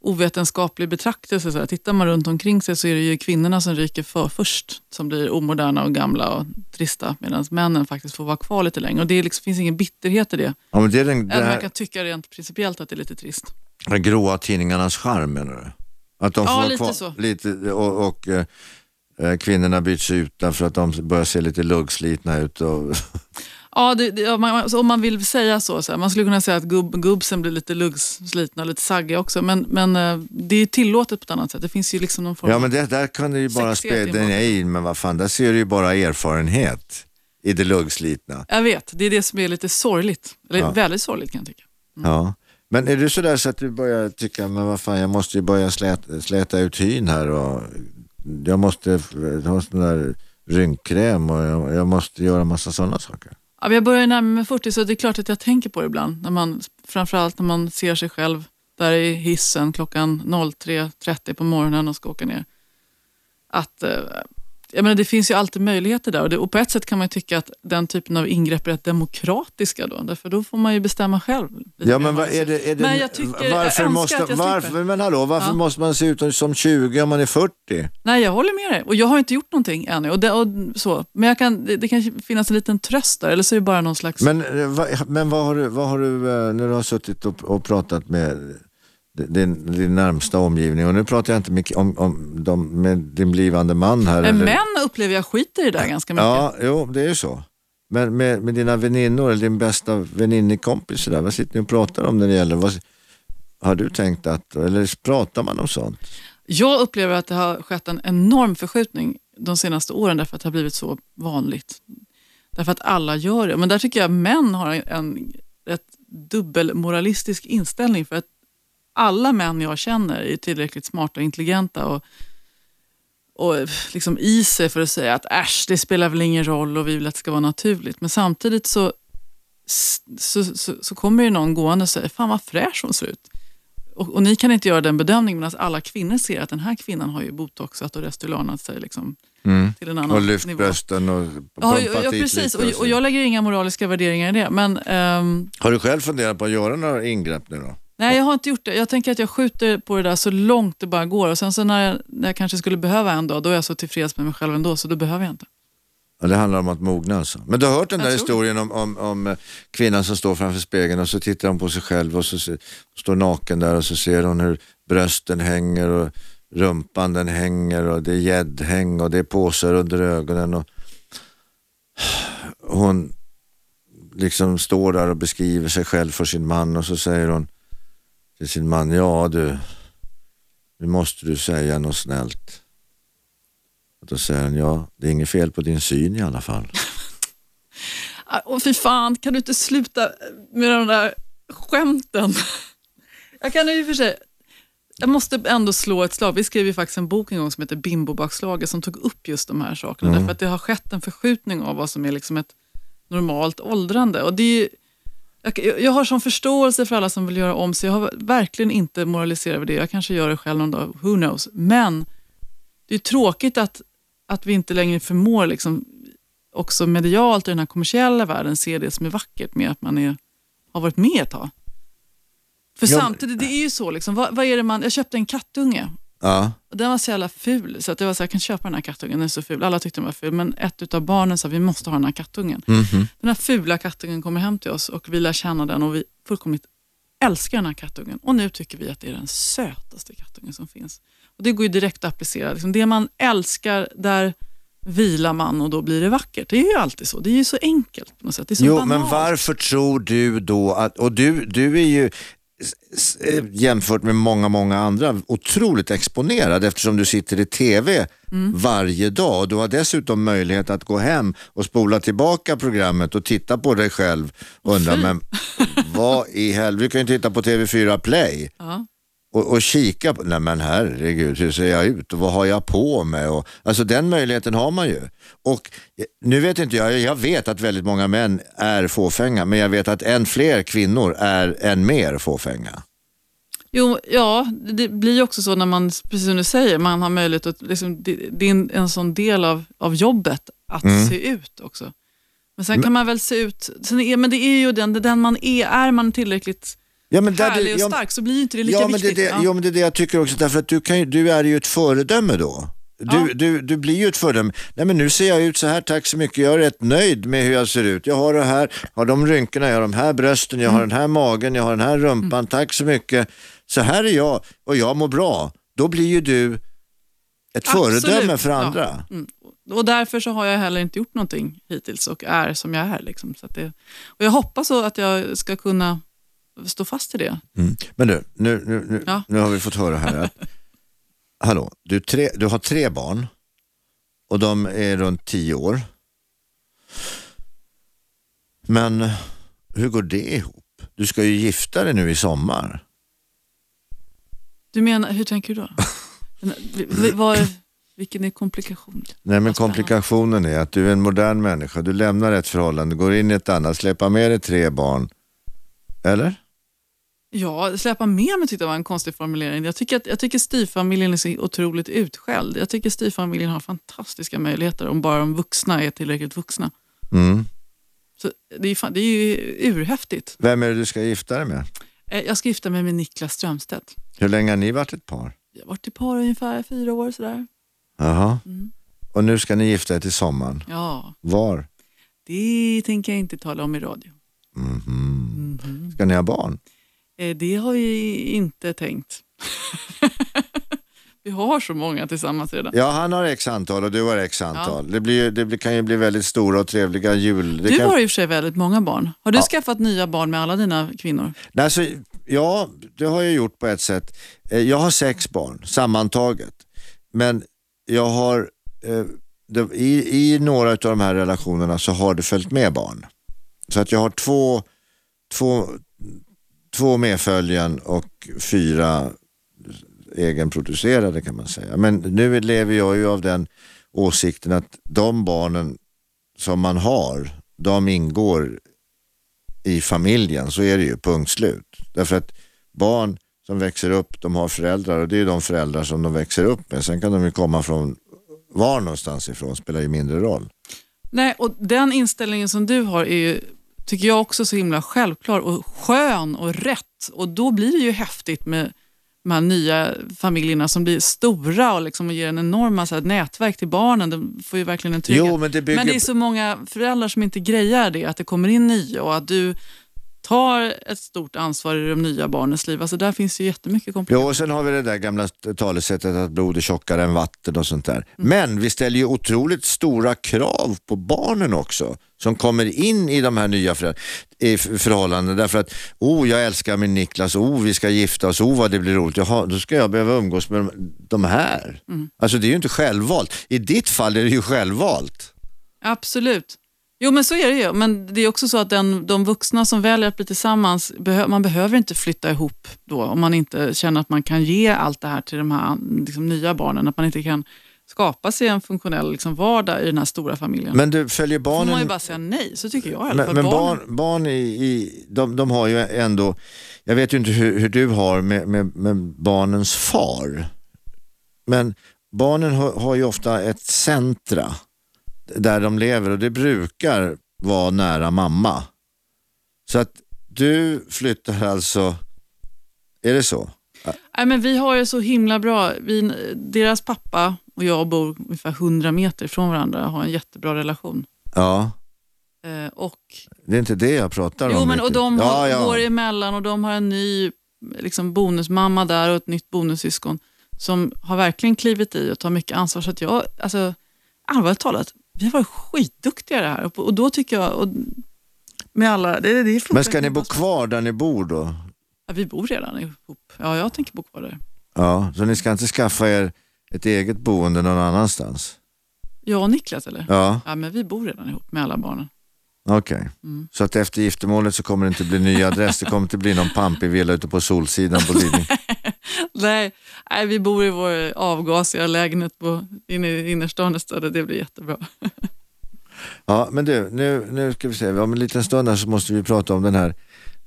ovetenskaplig betraktelse, så här, tittar man runt omkring sig så är det ju kvinnorna som ryker för först. Som blir omoderna och gamla och trista. Medan männen faktiskt får vara kvar lite längre. Och det liksom, finns ingen bitterhet i det. Ja, men det är den, det Även här- jag kan tycka rent principiellt att det är lite trist. Den gråa tidningarnas charm menar du? Att de Ja, får vara lite kvar, så. Lite, och och eh, eh, kvinnorna byts ut därför att de börjar se lite luggslitna ut. Och, Ja, det, det, om, man, så om man vill säga så, så här, man skulle kunna säga att gubb, gubbsen blir lite luggslitna och lite saggiga också. Men, men eh, det är ju tillåtet på ett annat sätt. Det finns ju liksom någon form ja av... men det, där kan du ju bara spela, nej men vad fan, där ser du ju bara erfarenhet i det luggslitna. Jag vet, det är det som är lite sorgligt. Eller Ja. väldigt sorgligt kan jag tycka. Ja. Men är du sådär så att du börjar tycka, men vad fan jag måste ju börja släta, släta ut hyn här och jag måste ha sån där rynkkräm och jag, jag måste göra massa sådana saker. Ja, jag börjar närma mig 40 så det är klart att jag tänker på det ibland. När man, framförallt när man ser sig själv där i hissen klockan 03.30 på morgonen och ska åka ner. Att, eh, jag menar, det finns ju alltid möjligheter där och, det, och på ett sätt kan man ju tycka att den typen av ingrepp är rätt demokratiska då. Därför då får man ju bestämma själv. Ja men vad är det, är det Men jag tycker- jag varför önskar måste, att jag varför, men hallå, varför Ja. måste man se ut som 20 om man är 40? Nej, jag håller med dig. Och jag har inte gjort någonting ännu. Och det, och så. Men jag kan, det, det kan finnas en liten tröst där, eller så är det bara någon slags... Men, eh, men vad har du, vad har du eh, när du har suttit och, och pratat med din, din närmsta omgivning och nu pratar jag inte mycket om, om de, med din blivande man här. Men eller- män upplever jag skiter i det där ganska mycket. Ja, jo det är ju så. Men med, med dina väninnor eller din bästa väninnekompis vad sitter ni och pratar om när det gäller, vad, har du tänkt att, eller pratar man om sånt? Jag upplever att det har skett en enorm förskjutning de senaste åren därför att det har blivit så vanligt. Därför att alla gör det. Men där tycker jag män har en, en dubbelmoralistisk inställning för att alla män jag känner är tillräckligt smarta och intelligenta och, och liksom i sig för att säga att äsch, det spelar väl ingen roll och vi vill att det ska vara naturligt. Men samtidigt så, så, så, så kommer ju någon gående och säger, fan vad fräsch hon ser ut. Och, och ni kan inte göra den bedömningen medan alla kvinnor ser att den här kvinnan har ju botoxat och Restylanat sig liksom till en annan Och lyft nivå. brösten och pumpat ja, ja, precis. Och, och jag lägger inga moraliska värderingar i det. Men ehm, Har du själv funderat på att göra några ingrepp nu då? Nej, jag har inte gjort det. Jag tänker att jag skjuter på det där så långt det bara går. Och sen så när jag, när jag kanske skulle behöva en dag, då är jag så tillfreds med mig själv ändå, så då behöver jag inte. Ja, det handlar om att mogna alltså. Men du har hört den Jag där historien om, om, om eh, kvinnan som står framför spegeln och så tittar hon på sig själv och så se, står naken där och så ser hon hur brösten hänger och rumpan den hänger och det är gäddhäng och det är påsar under ögonen. Och hon liksom står där och beskriver sig själv för sin man och så säger hon till sin man, ja du, nu måste du säga något snällt. Och då säger han, ja det är inget fel på din syn i alla fall. Och fy fan, kan du inte sluta med de där skämten? Jag kan och för sig, jag måste ändå slå ett slag. Vi skrev ju faktiskt en bok en gång som heter Bimbobakslaget som tog upp just de här sakerna. Därför att det har skett en förskjutning av vad som är liksom ett normalt åldrande. Och det är, ju- jag, jag har sån förståelse för alla som vill göra om sig. Jag har verkligen inte moraliserat över det. Jag kanske gör det själv någon dag, who knows. Men det är tråkigt att, att vi inte längre förmår liksom också medialt i den här kommersiella världen se det som är vackert med att man är, har varit med ett tag. För Ja, men- samtidigt, det är ju så, liksom, vad, vad är det man, jag köpte en kattunge Ja, och den var så jävla ful så att jag var så här, jag kan köpa den här kattungen, den är så ful. Alla tyckte den var ful, men ett av barnen sa vi måste ha den här kattungen. Mhm. Den här fula kattungen kommer hem till oss och vi lär känna den och vi fullkomligt älskar den här kattungen. Och nu tycker vi att det är den sötaste kattungen som finns. Och Det går ju direkt att applicera. Liksom det man älskar, där vilar man och då blir det vackert. Det är ju alltid så. Det är ju så enkelt på något sätt. Det är så Jo, banalt. men varför tror du då att, och du, du är ju, jämfört med många, många andra otroligt exponerad eftersom du sitter i TV varje dag. Du har dessutom möjlighet att gå hem och spola tillbaka programmet och titta på dig själv och undra, men vad i helvete, du kan ju titta på TV4 Play Ja. Och, och kika på, nej men herregud, hur ser jag ut och vad har jag på mig? Och, alltså den möjligheten har man ju. Och eh, nu vet inte jag, jag vet att väldigt många män är fåfänga, men jag vet att än fler kvinnor är än mer fåfänga. Jo, ja, det blir ju också så när man, precis som du säger, man har möjlighet att, liksom, det, det är en, en sån del av, av jobbet att Mm. se ut också. Men sen kan man väl se ut, sen är, men det är ju den, den man är, är man tillräckligt Ja, men där härlig du- och ja, stark så blir inte det lika ja, men det, viktigt. det, ja. ja, men det är det jag tycker också, därför att du, kan du är ju ett föredöme då. Du, Ja. du, du blir ju ett föredöme. Nej men nu ser jag ut så här, tack så mycket. Jag är rätt nöjd med hur jag ser ut. Jag har det här, har de rynkorna, jag har de här brösten, jag har den här magen, jag har den här rumpan. Tack så mycket. Så här är jag och jag mår bra. Då blir ju du ett Absolut, föredöme för ja. andra. Mm. Och därför så har jag heller inte gjort någonting hittills och är som jag är. Liksom. Så det, och jag hoppas så att jag ska kunna stå fast i det. Mm. Men du, nu, nu, nu, Ja. nu har vi fått höra här att, hallå, du, tre, du har tre barn och de är runt tio år. Men hur går det ihop? Du ska ju gifta dig nu i sommar. Du menar, hur tänker du då? Vad, vilken är komplikationen? Nej men komplikationen är att du är en modern människa, du lämnar ett förhållande, går in i ett annat, släpper med dig tre barn. Eller? Ja, släppa med mig tyckte jag var en konstig formulering. Jag tycker, att, jag tycker styvfamiljen är så otroligt utskälld. Jag tycker styvfamiljen har fantastiska möjligheter om bara de vuxna är tillräckligt vuxna. Mm. Så det, är fan, det är ju urhäftigt. Vem är det du ska gifta dig med? Eh, Jag ska gifta mig med Niklas Strömstedt. Hur länge har ni varit ett par? Vi har varit i par ungefär fyra år sådär. Jaha. Mm. Och nu ska ni gifta er till sommaren. Ja, Var? det tänker jag inte tala om i radio. Mhm. Mhm. Ska ni ha barn? Eh, Det har vi inte tänkt. vi har så många tillsammans redan. Ja, han har x antal och du har x antal. Det, blir, det kan ju bli väldigt stora och trevliga jul. Det Du kan... har i och för sig väldigt många barn. Har du Ja. skaffat nya barn med alla dina kvinnor? Nej, alltså, ja, det har jag gjort på ett sätt. Eh, Jag har sex barn sammantaget. Men jag har, eh, i, i några av de här relationerna så har det följt med barn. Så att jag har två, två, två medföljen och fyra egenproducerade kan man säga. Men nu lever jag ju av den åsikten att de barnen som man har, de ingår i familjen, så är det ju, punkt slut. Därför att barn som växer upp, de har föräldrar och det är ju de föräldrar som de växer upp med. Sen kan de ju komma från var någonstans ifrån, spelar ju mindre roll. Nej, och den inställningen som du har är ju, tycker jag också så himla självklar och skön och rätt. Och då blir det ju häftigt med de här nya familjerna som blir stora och liksom ger en enorma så här, nätverk till barnen. De får ju verkligen en trygghet. Jo, men det bygger... Men det är så många föräldrar som inte grejar det, att det kommer in nya och att du tar ett stort ansvar i de nya barnens liv. Alltså där finns ju jättemycket komplikationer. Jo, och sen har vi det där gamla talesättet att blod är tjockare än vatten och sånt där. Mm. Men vi ställer ju otroligt stora krav på barnen också som kommer in i de här nya för, i f- förhållanden därför att oh, jag älskar min Niklas, oh, vi ska gifta oss, oh, vad det blir roligt. Jaha, då ska jag behöva umgås med de här. Mm. Alltså det är ju inte självvalt. I ditt fall är det ju självvalt. Absolut. Jo men så är det ju. Men det är också så att den, de vuxna som väljer att bli tillsammans, man behöver inte flytta ihop då om man inte känner att man kan ge allt det här till de här liksom, nya barnen. Att man inte kan skapa sig en funktionell liksom, vardag i den här stora familjen. Men du följer Då får man ju barnen... bara säga nej, så tycker jag i alla Men, fall. men Barnen- barn, barn i, i, de, de har ju ändå, jag vet ju inte hur, hur du har med, med, med barnens far. Men barnen har, har ju ofta ett centra där de lever och det brukar vara nära mamma. Så att du flyttar alltså, är det så? Nej, men vi har det så himla bra. Vi, deras pappa och jag bor ungefär 100 meter från varandra och har en jättebra relation. Ja, Eh, och det är inte det jag pratar Jo, om. men och de ja, har, ja. går emellan och de har en ny liksom, bonusmamma där och ett nytt bonussyskon som har verkligen klivit i och tar mycket ansvar. Så att jag, alltså, allvarligt talat, vi har varit skitduktiga i det här. Och, då tycker jag, och med alla, det, det är Men ska ni bo kvar där ni bor då? Ja, vi bor redan ihop. Ja, jag tänker bo kvar där. Ja, så ni ska inte skaffa er ett eget boende någon annanstans? Jag och Niklas eller? Ja, Ja, men vi bor redan ihop med alla barnen. okej. Mm. Så att efter giftermålet så kommer det inte bli ny adress, det kommer inte bli någon pampig villa ute på Solsidan på Lidingö. Nej, nej, vi bor i vår avgasiga lägenhet på, inne i innerstan istället. Det blir jättebra. Ja, men du, nu, nu ska vi se, om en liten stund här så måste vi prata om den här,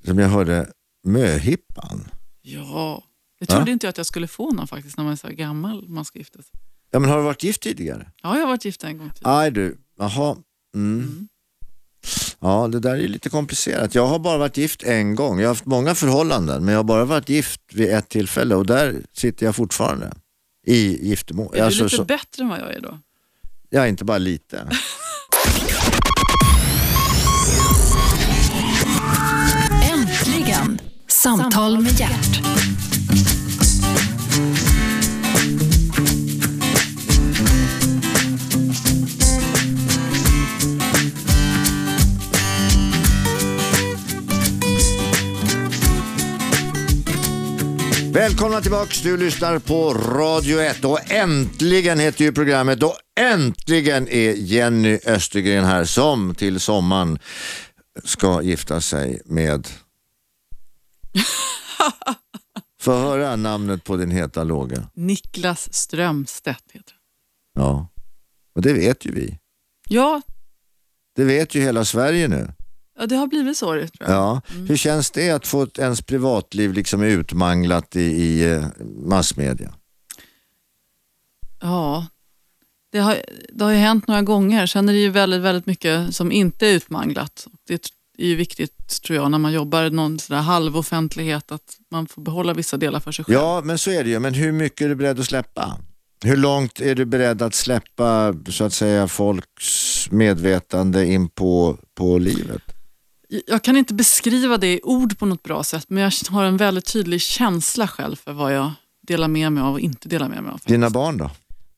som jag hörde, möhippan. Ja, jag Ja. trodde inte jag att jag skulle få någon faktiskt när man är så gammal man ska gifta sig. Ja, men har du varit gift tidigare? Ja, jag har varit gift en gång tidigare. Nej du, jaha. Mm. Mm. Ja, det där är lite komplicerat. Jag har bara varit gift en gång. Jag har haft många förhållanden, men jag har bara varit gift vid ett tillfälle och där sitter jag fortfarande i giftermål. Är du Alltså, lite så, bättre än vad jag är då? ja, inte bara lite. Äntligen! Samtal med hjärt. Välkomna tillbaks, du lyssnar på Radio 1 och äntligen heter ju programmet och äntligen är Jenny Östergren här som till sommaren ska gifta sig med Få höra namnet på din heta låga. Niklas Strömstedt heter han. Ja, och det vet ju vi. Ja, Det vet ju hela Sverige nu. Ja, det har blivit så tror jag. Ja. Hur känns det att få ens privatliv liksom utmanglat i, i eh, massmedia? Ja, det har, det har ju hänt några gånger. Sen är det ju väldigt, väldigt mycket som inte är utmanglat. Det är ju viktigt tror jag när man jobbar någon sån halvoffentlighet att man får behålla vissa delar för sig själv. Ja, men så är det ju. Men hur mycket är du beredd att släppa? Hur långt är du beredd att släppa så att säga folks medvetande in på, på livet? Jag kan inte beskriva det i ord på något bra sätt men jag har en väldigt tydlig känsla själv för vad jag delar med mig av och inte delar med mig av. faktiskt. Dina barn då?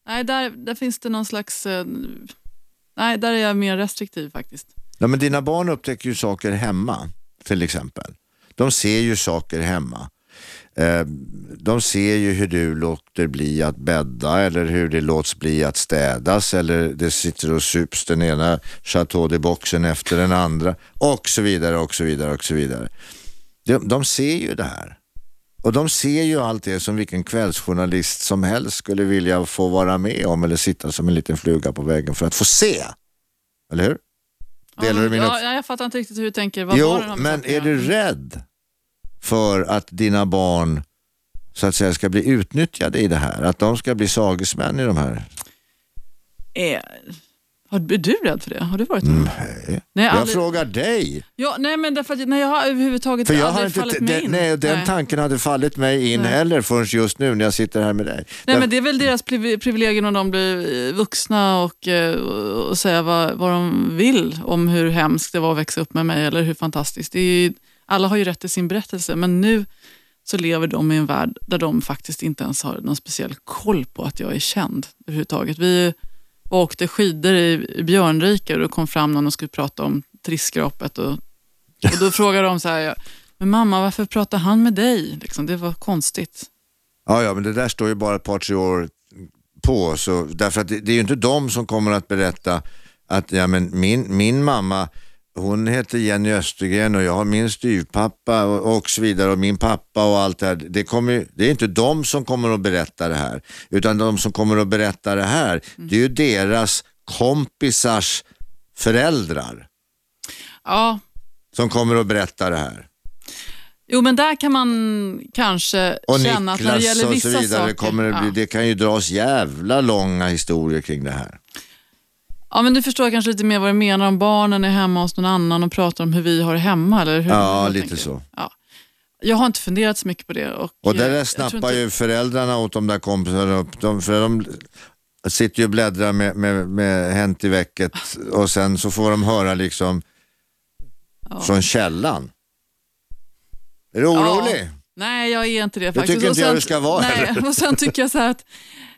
Nej, där, där finns det någon slags... eh, Nej, där är jag mer restriktiv faktiskt. Ja, men dina barn upptäcker ju saker hemma, till exempel. De ser ju saker hemma. Eh, De ser ju hur du låter bli att bädda eller hur det låts bli att städas eller det sitter och sups den ena Chateau de boxen efter den andra och så vidare och så vidare och så vidare. De, de ser ju det här. Och de ser ju allt det som vilken kvällsjournalist som helst skulle vilja få vara med om eller sitta som en liten fluga på väggen för att få se. Eller hur? Delar du min ja, ja, Jag fattar inte riktigt hur du tänker. Vad Jo, men är du rädd för att dina barn så att säga ska bli utnyttjade i det här? Att de ska bli sagesmän i de här? Är, har, är du rädd för det? Har du varit det? Mm. Nej, Nej, jag aldrig- frågar dig. Ja, nej, men därför att nej, jag har överhuvudtaget För jag aldrig har inte, fallit mig in. nej, den tanken hade fallit mig in Nej. heller förrän just nu när jag sitter här med dig. Nej, Där- men det är väl deras priv- privilegium om de blir eh, vuxna och, eh, och och säga vad, vad de vill om hur hemskt det var att växa upp med mig eller hur fantastiskt. Det är ju, alla har ju rätt till sin berättelse, men nu så lever de i en värld där de faktiskt inte ens har någon speciell koll på att jag är känd överhuvudtaget. Vi åkte skidor i, Björnrike och då kom fram någon och skulle prata om trissskrapet och, och då frågade de så här, men mamma varför pratar han med dig? Liksom, det var konstigt. Ja, ja, men det där står ju bara ett par, tre år på. Så, därför att det, det är ju inte de som kommer att berätta att ja, men min, min mamma, hon heter Jenny Östergren och jag har min styvpappa och, och så vidare och min pappa och allt det här. Det, kommer, det är inte de som kommer att berätta det här, utan de som kommer att berätta det här, det är ju deras kompisars föräldrar Ja, som kommer att berätta det här. Jo, men där kan man kanske Och känna att när det Niklas gäller och vissa så vidare, saker... kommer det, bli, ja. det kan ju dras jävla långa historier kring det här. Ja, men du förstår kanske lite mer vad du menar om barnen är hemma hos någon annan och pratar om hur vi har det hemma, eller hur? Ja, lite tänker så. Ja. Jag har inte funderat så mycket på det. Och, Och eh, där jag tror snappar inte- ju föräldrarna åt de där kompisarna upp. De, för de sitter ju och bläddrar med, med, med Hänt i väcket och sen så får de höra liksom Ja. från källan. Är du orolig? Nej, jag är inte det faktiskt. tycker Och inte jag sen- du ska vara nej, heller. Och sen tycker jag så här att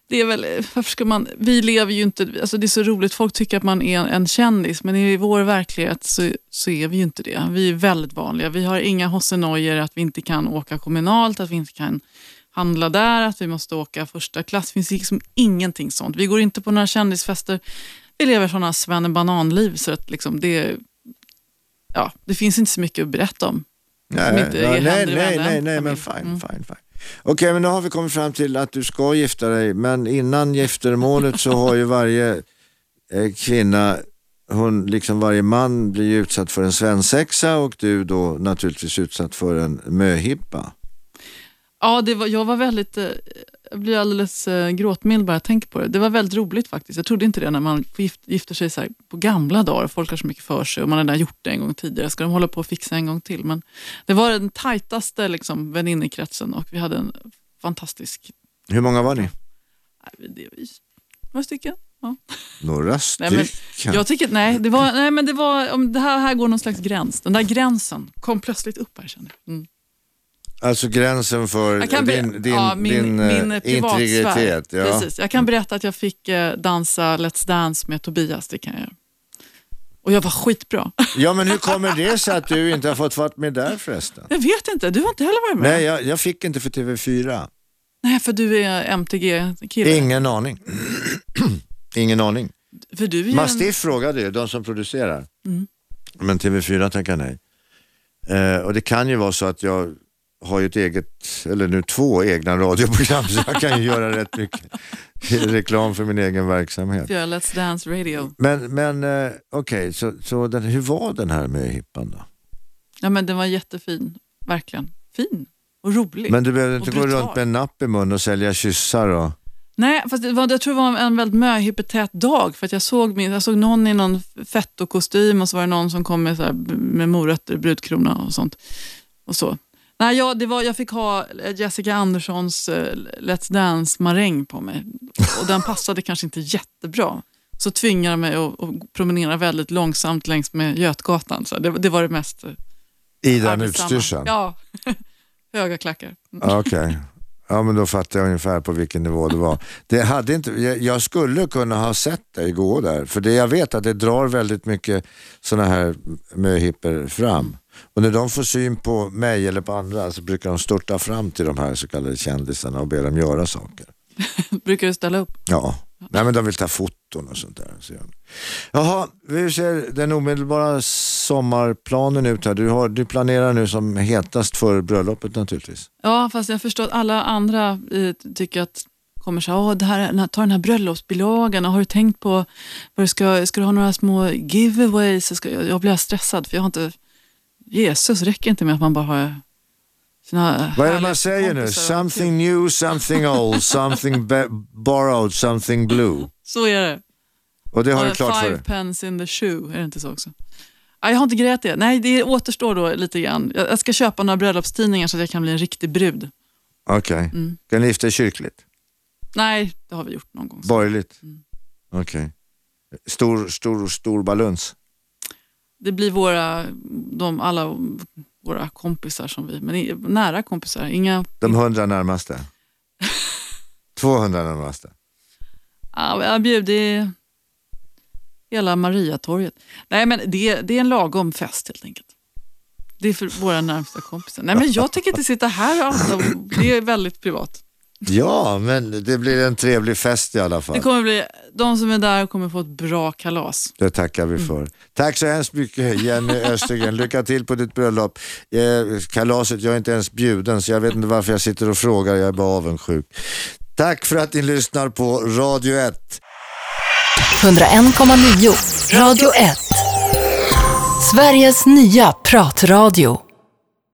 det är väl, varför ska man, vi lever ju inte, alltså det är så roligt, folk tycker att man är en, kändis, men i vår verklighet så, så är vi ju inte det. Vi är väldigt vanliga. Vi har inga hossenojor att vi inte kan åka kommunalt, att vi inte kan handla där, att vi måste åka första klass. Det finns liksom ingenting sånt. Vi går inte på några kändisfester. Vi lever sådana svennebananliv så att liksom det, ja, det finns inte så mycket att berätta om. Nej, nej, nej, nej, nej, men fine, Mm. fine, fine. Okej, men nu har vi kommit fram till att du ska gifta dig, men innan giftermålet så har ju varje eh, kvinna, hon, liksom varje man blir utsatt för en svensexa och du då naturligtvis utsatt för en möhippa. Ja, det var, jag var väldigt, eh, jag blir alldeles eh, gråtmild bara jag tänker på det. Det var väldigt roligt faktiskt. Jag trodde inte det när man gift, gifter sig så på gamla dagar. Folk har så mycket för sig och man har redan gjort det en gång tidigare. Ska de hålla på och fixa en gång till? Men det var den tajtaste liksom, väninnekretsen och vi hade en fantastisk... Hur många var ni? Nej, det var några stycken. Ja. Några Nej, stycken. men Jag tycker, nej, det var, nej, men det var, om det här, här går någon slags gräns. Den där gränsen kom plötsligt upp här kände jag. Mm. Alltså gränsen för be- din, din, ja, min, din eh, min privatsfär. integritet. Ja. Precis. Jag kan berätta att jag fick eh, dansa Let's Dance med Tobias. Det kan jag. Och jag var skitbra. ja, men hur kommer det sig att du inte har fått vara med där förresten? Jag vet inte, du har inte heller varit med? Nej, jag, jag fick inte för TV4. Nej, för du är MTG-kille. Ingen aning. Ingen aning. För du är ju en- Mastiff frågade ju, de som producerar. Mm. Men TV4 tackar nej. Eh, och det kan ju vara så att jag har ju ett eget, eller nu två egna radioprogram så jag kan ju göra rätt mycket reklam för min egen verksamhet. För Let's Dance Radio. Men, men eh, okej, så, så den, hur var den här med hippan då? Ja, men den var jättefin. Verkligen. Fin och rolig. Men du behövde inte gå runt med en napp i mun och sälja kyssar och... Nej, fast det var, jag tror det var en väldigt möhippetät dag. För att jag, såg min, jag såg någon i någon fettokostym och så var det någon som kom med, så här, med morötter, brudkrona och sånt. Och så. Nej, jag, det var, jag fick ha Jessica Anderssons eh, Let's Dance-maräng på mig. Och den passade kanske inte jättebra. Så tvingade de mig att, att promenera väldigt långsamt längs med Götgatan. Så det, det var det mest eh, I den utstyrseln? Ja, höga klackar. Ja, Okej. Ja, men då fattar jag ungefär på vilken nivå det var. Det hade inte, jag, jag skulle kunna ha sett dig gå där, för det jag vet att det drar väldigt mycket sådana här möhipper fram. Och när de får syn på mig eller på andra så brukar de störta fram till de här så kallade kändisarna och be dem göra saker. Brukar du ställa upp? Ja, Nej, men de vill ta foton och sånt där. Så de. Jaha, hur ser den omedelbara sommarplanen ut här? Du, har, du planerar nu som hetast för bröllopet naturligtvis. Ja, fast jag förstår att alla andra eh, tycker att kommer så här, det här, ta den här bröllopsbilagan och har du tänkt på, vad du ska, ska du ha några små giveaways? Jag, ska, jag, jag blir stressad för jag har inte, Jesus räcker inte med att man bara har sina Vad är det man säger nu? Something new, something old, something borrowed, something blue. Så är det. Och det har du klart för five dig? pence in the shoe, är det inte så också? Ja, jag har inte grejat det. Nej, det återstår då lite grann. Jag ska köpa några bröllopstidningar så att jag kan bli en riktig brud. Okej. Mm. Ska ni gifta er kyrkligt? Nej, det har vi gjort någon gång. Borgerligt? Mm. Okej. Stor, stor, stor baluns? Det blir våra, de, alla våra kompisar som vi, men nära kompisar. Inga, De hundra närmaste? 200 närmaste? ja, jag bjuder hela Mariatorget. Nej, men det, det är en lagom fest helt enkelt. Det är för våra närmsta kompisar. Nej, men jag tänker inte sitta här och Det är väldigt privat. Ja, men det blir en trevlig fest i alla fall. Det kommer bli, de som är där kommer få ett bra kalas. Det tackar vi Mm. för. Tack så hemskt mycket Jenny Östergren. Lycka till på ditt bröllop. Eh, kalaset, jag är inte ens bjuden så jag vet inte varför jag sitter och frågar. Jag är bara avundsjuk. Tack för att ni lyssnar på Radio 1. 101,9 Radio 1. Sveriges nya pratradio.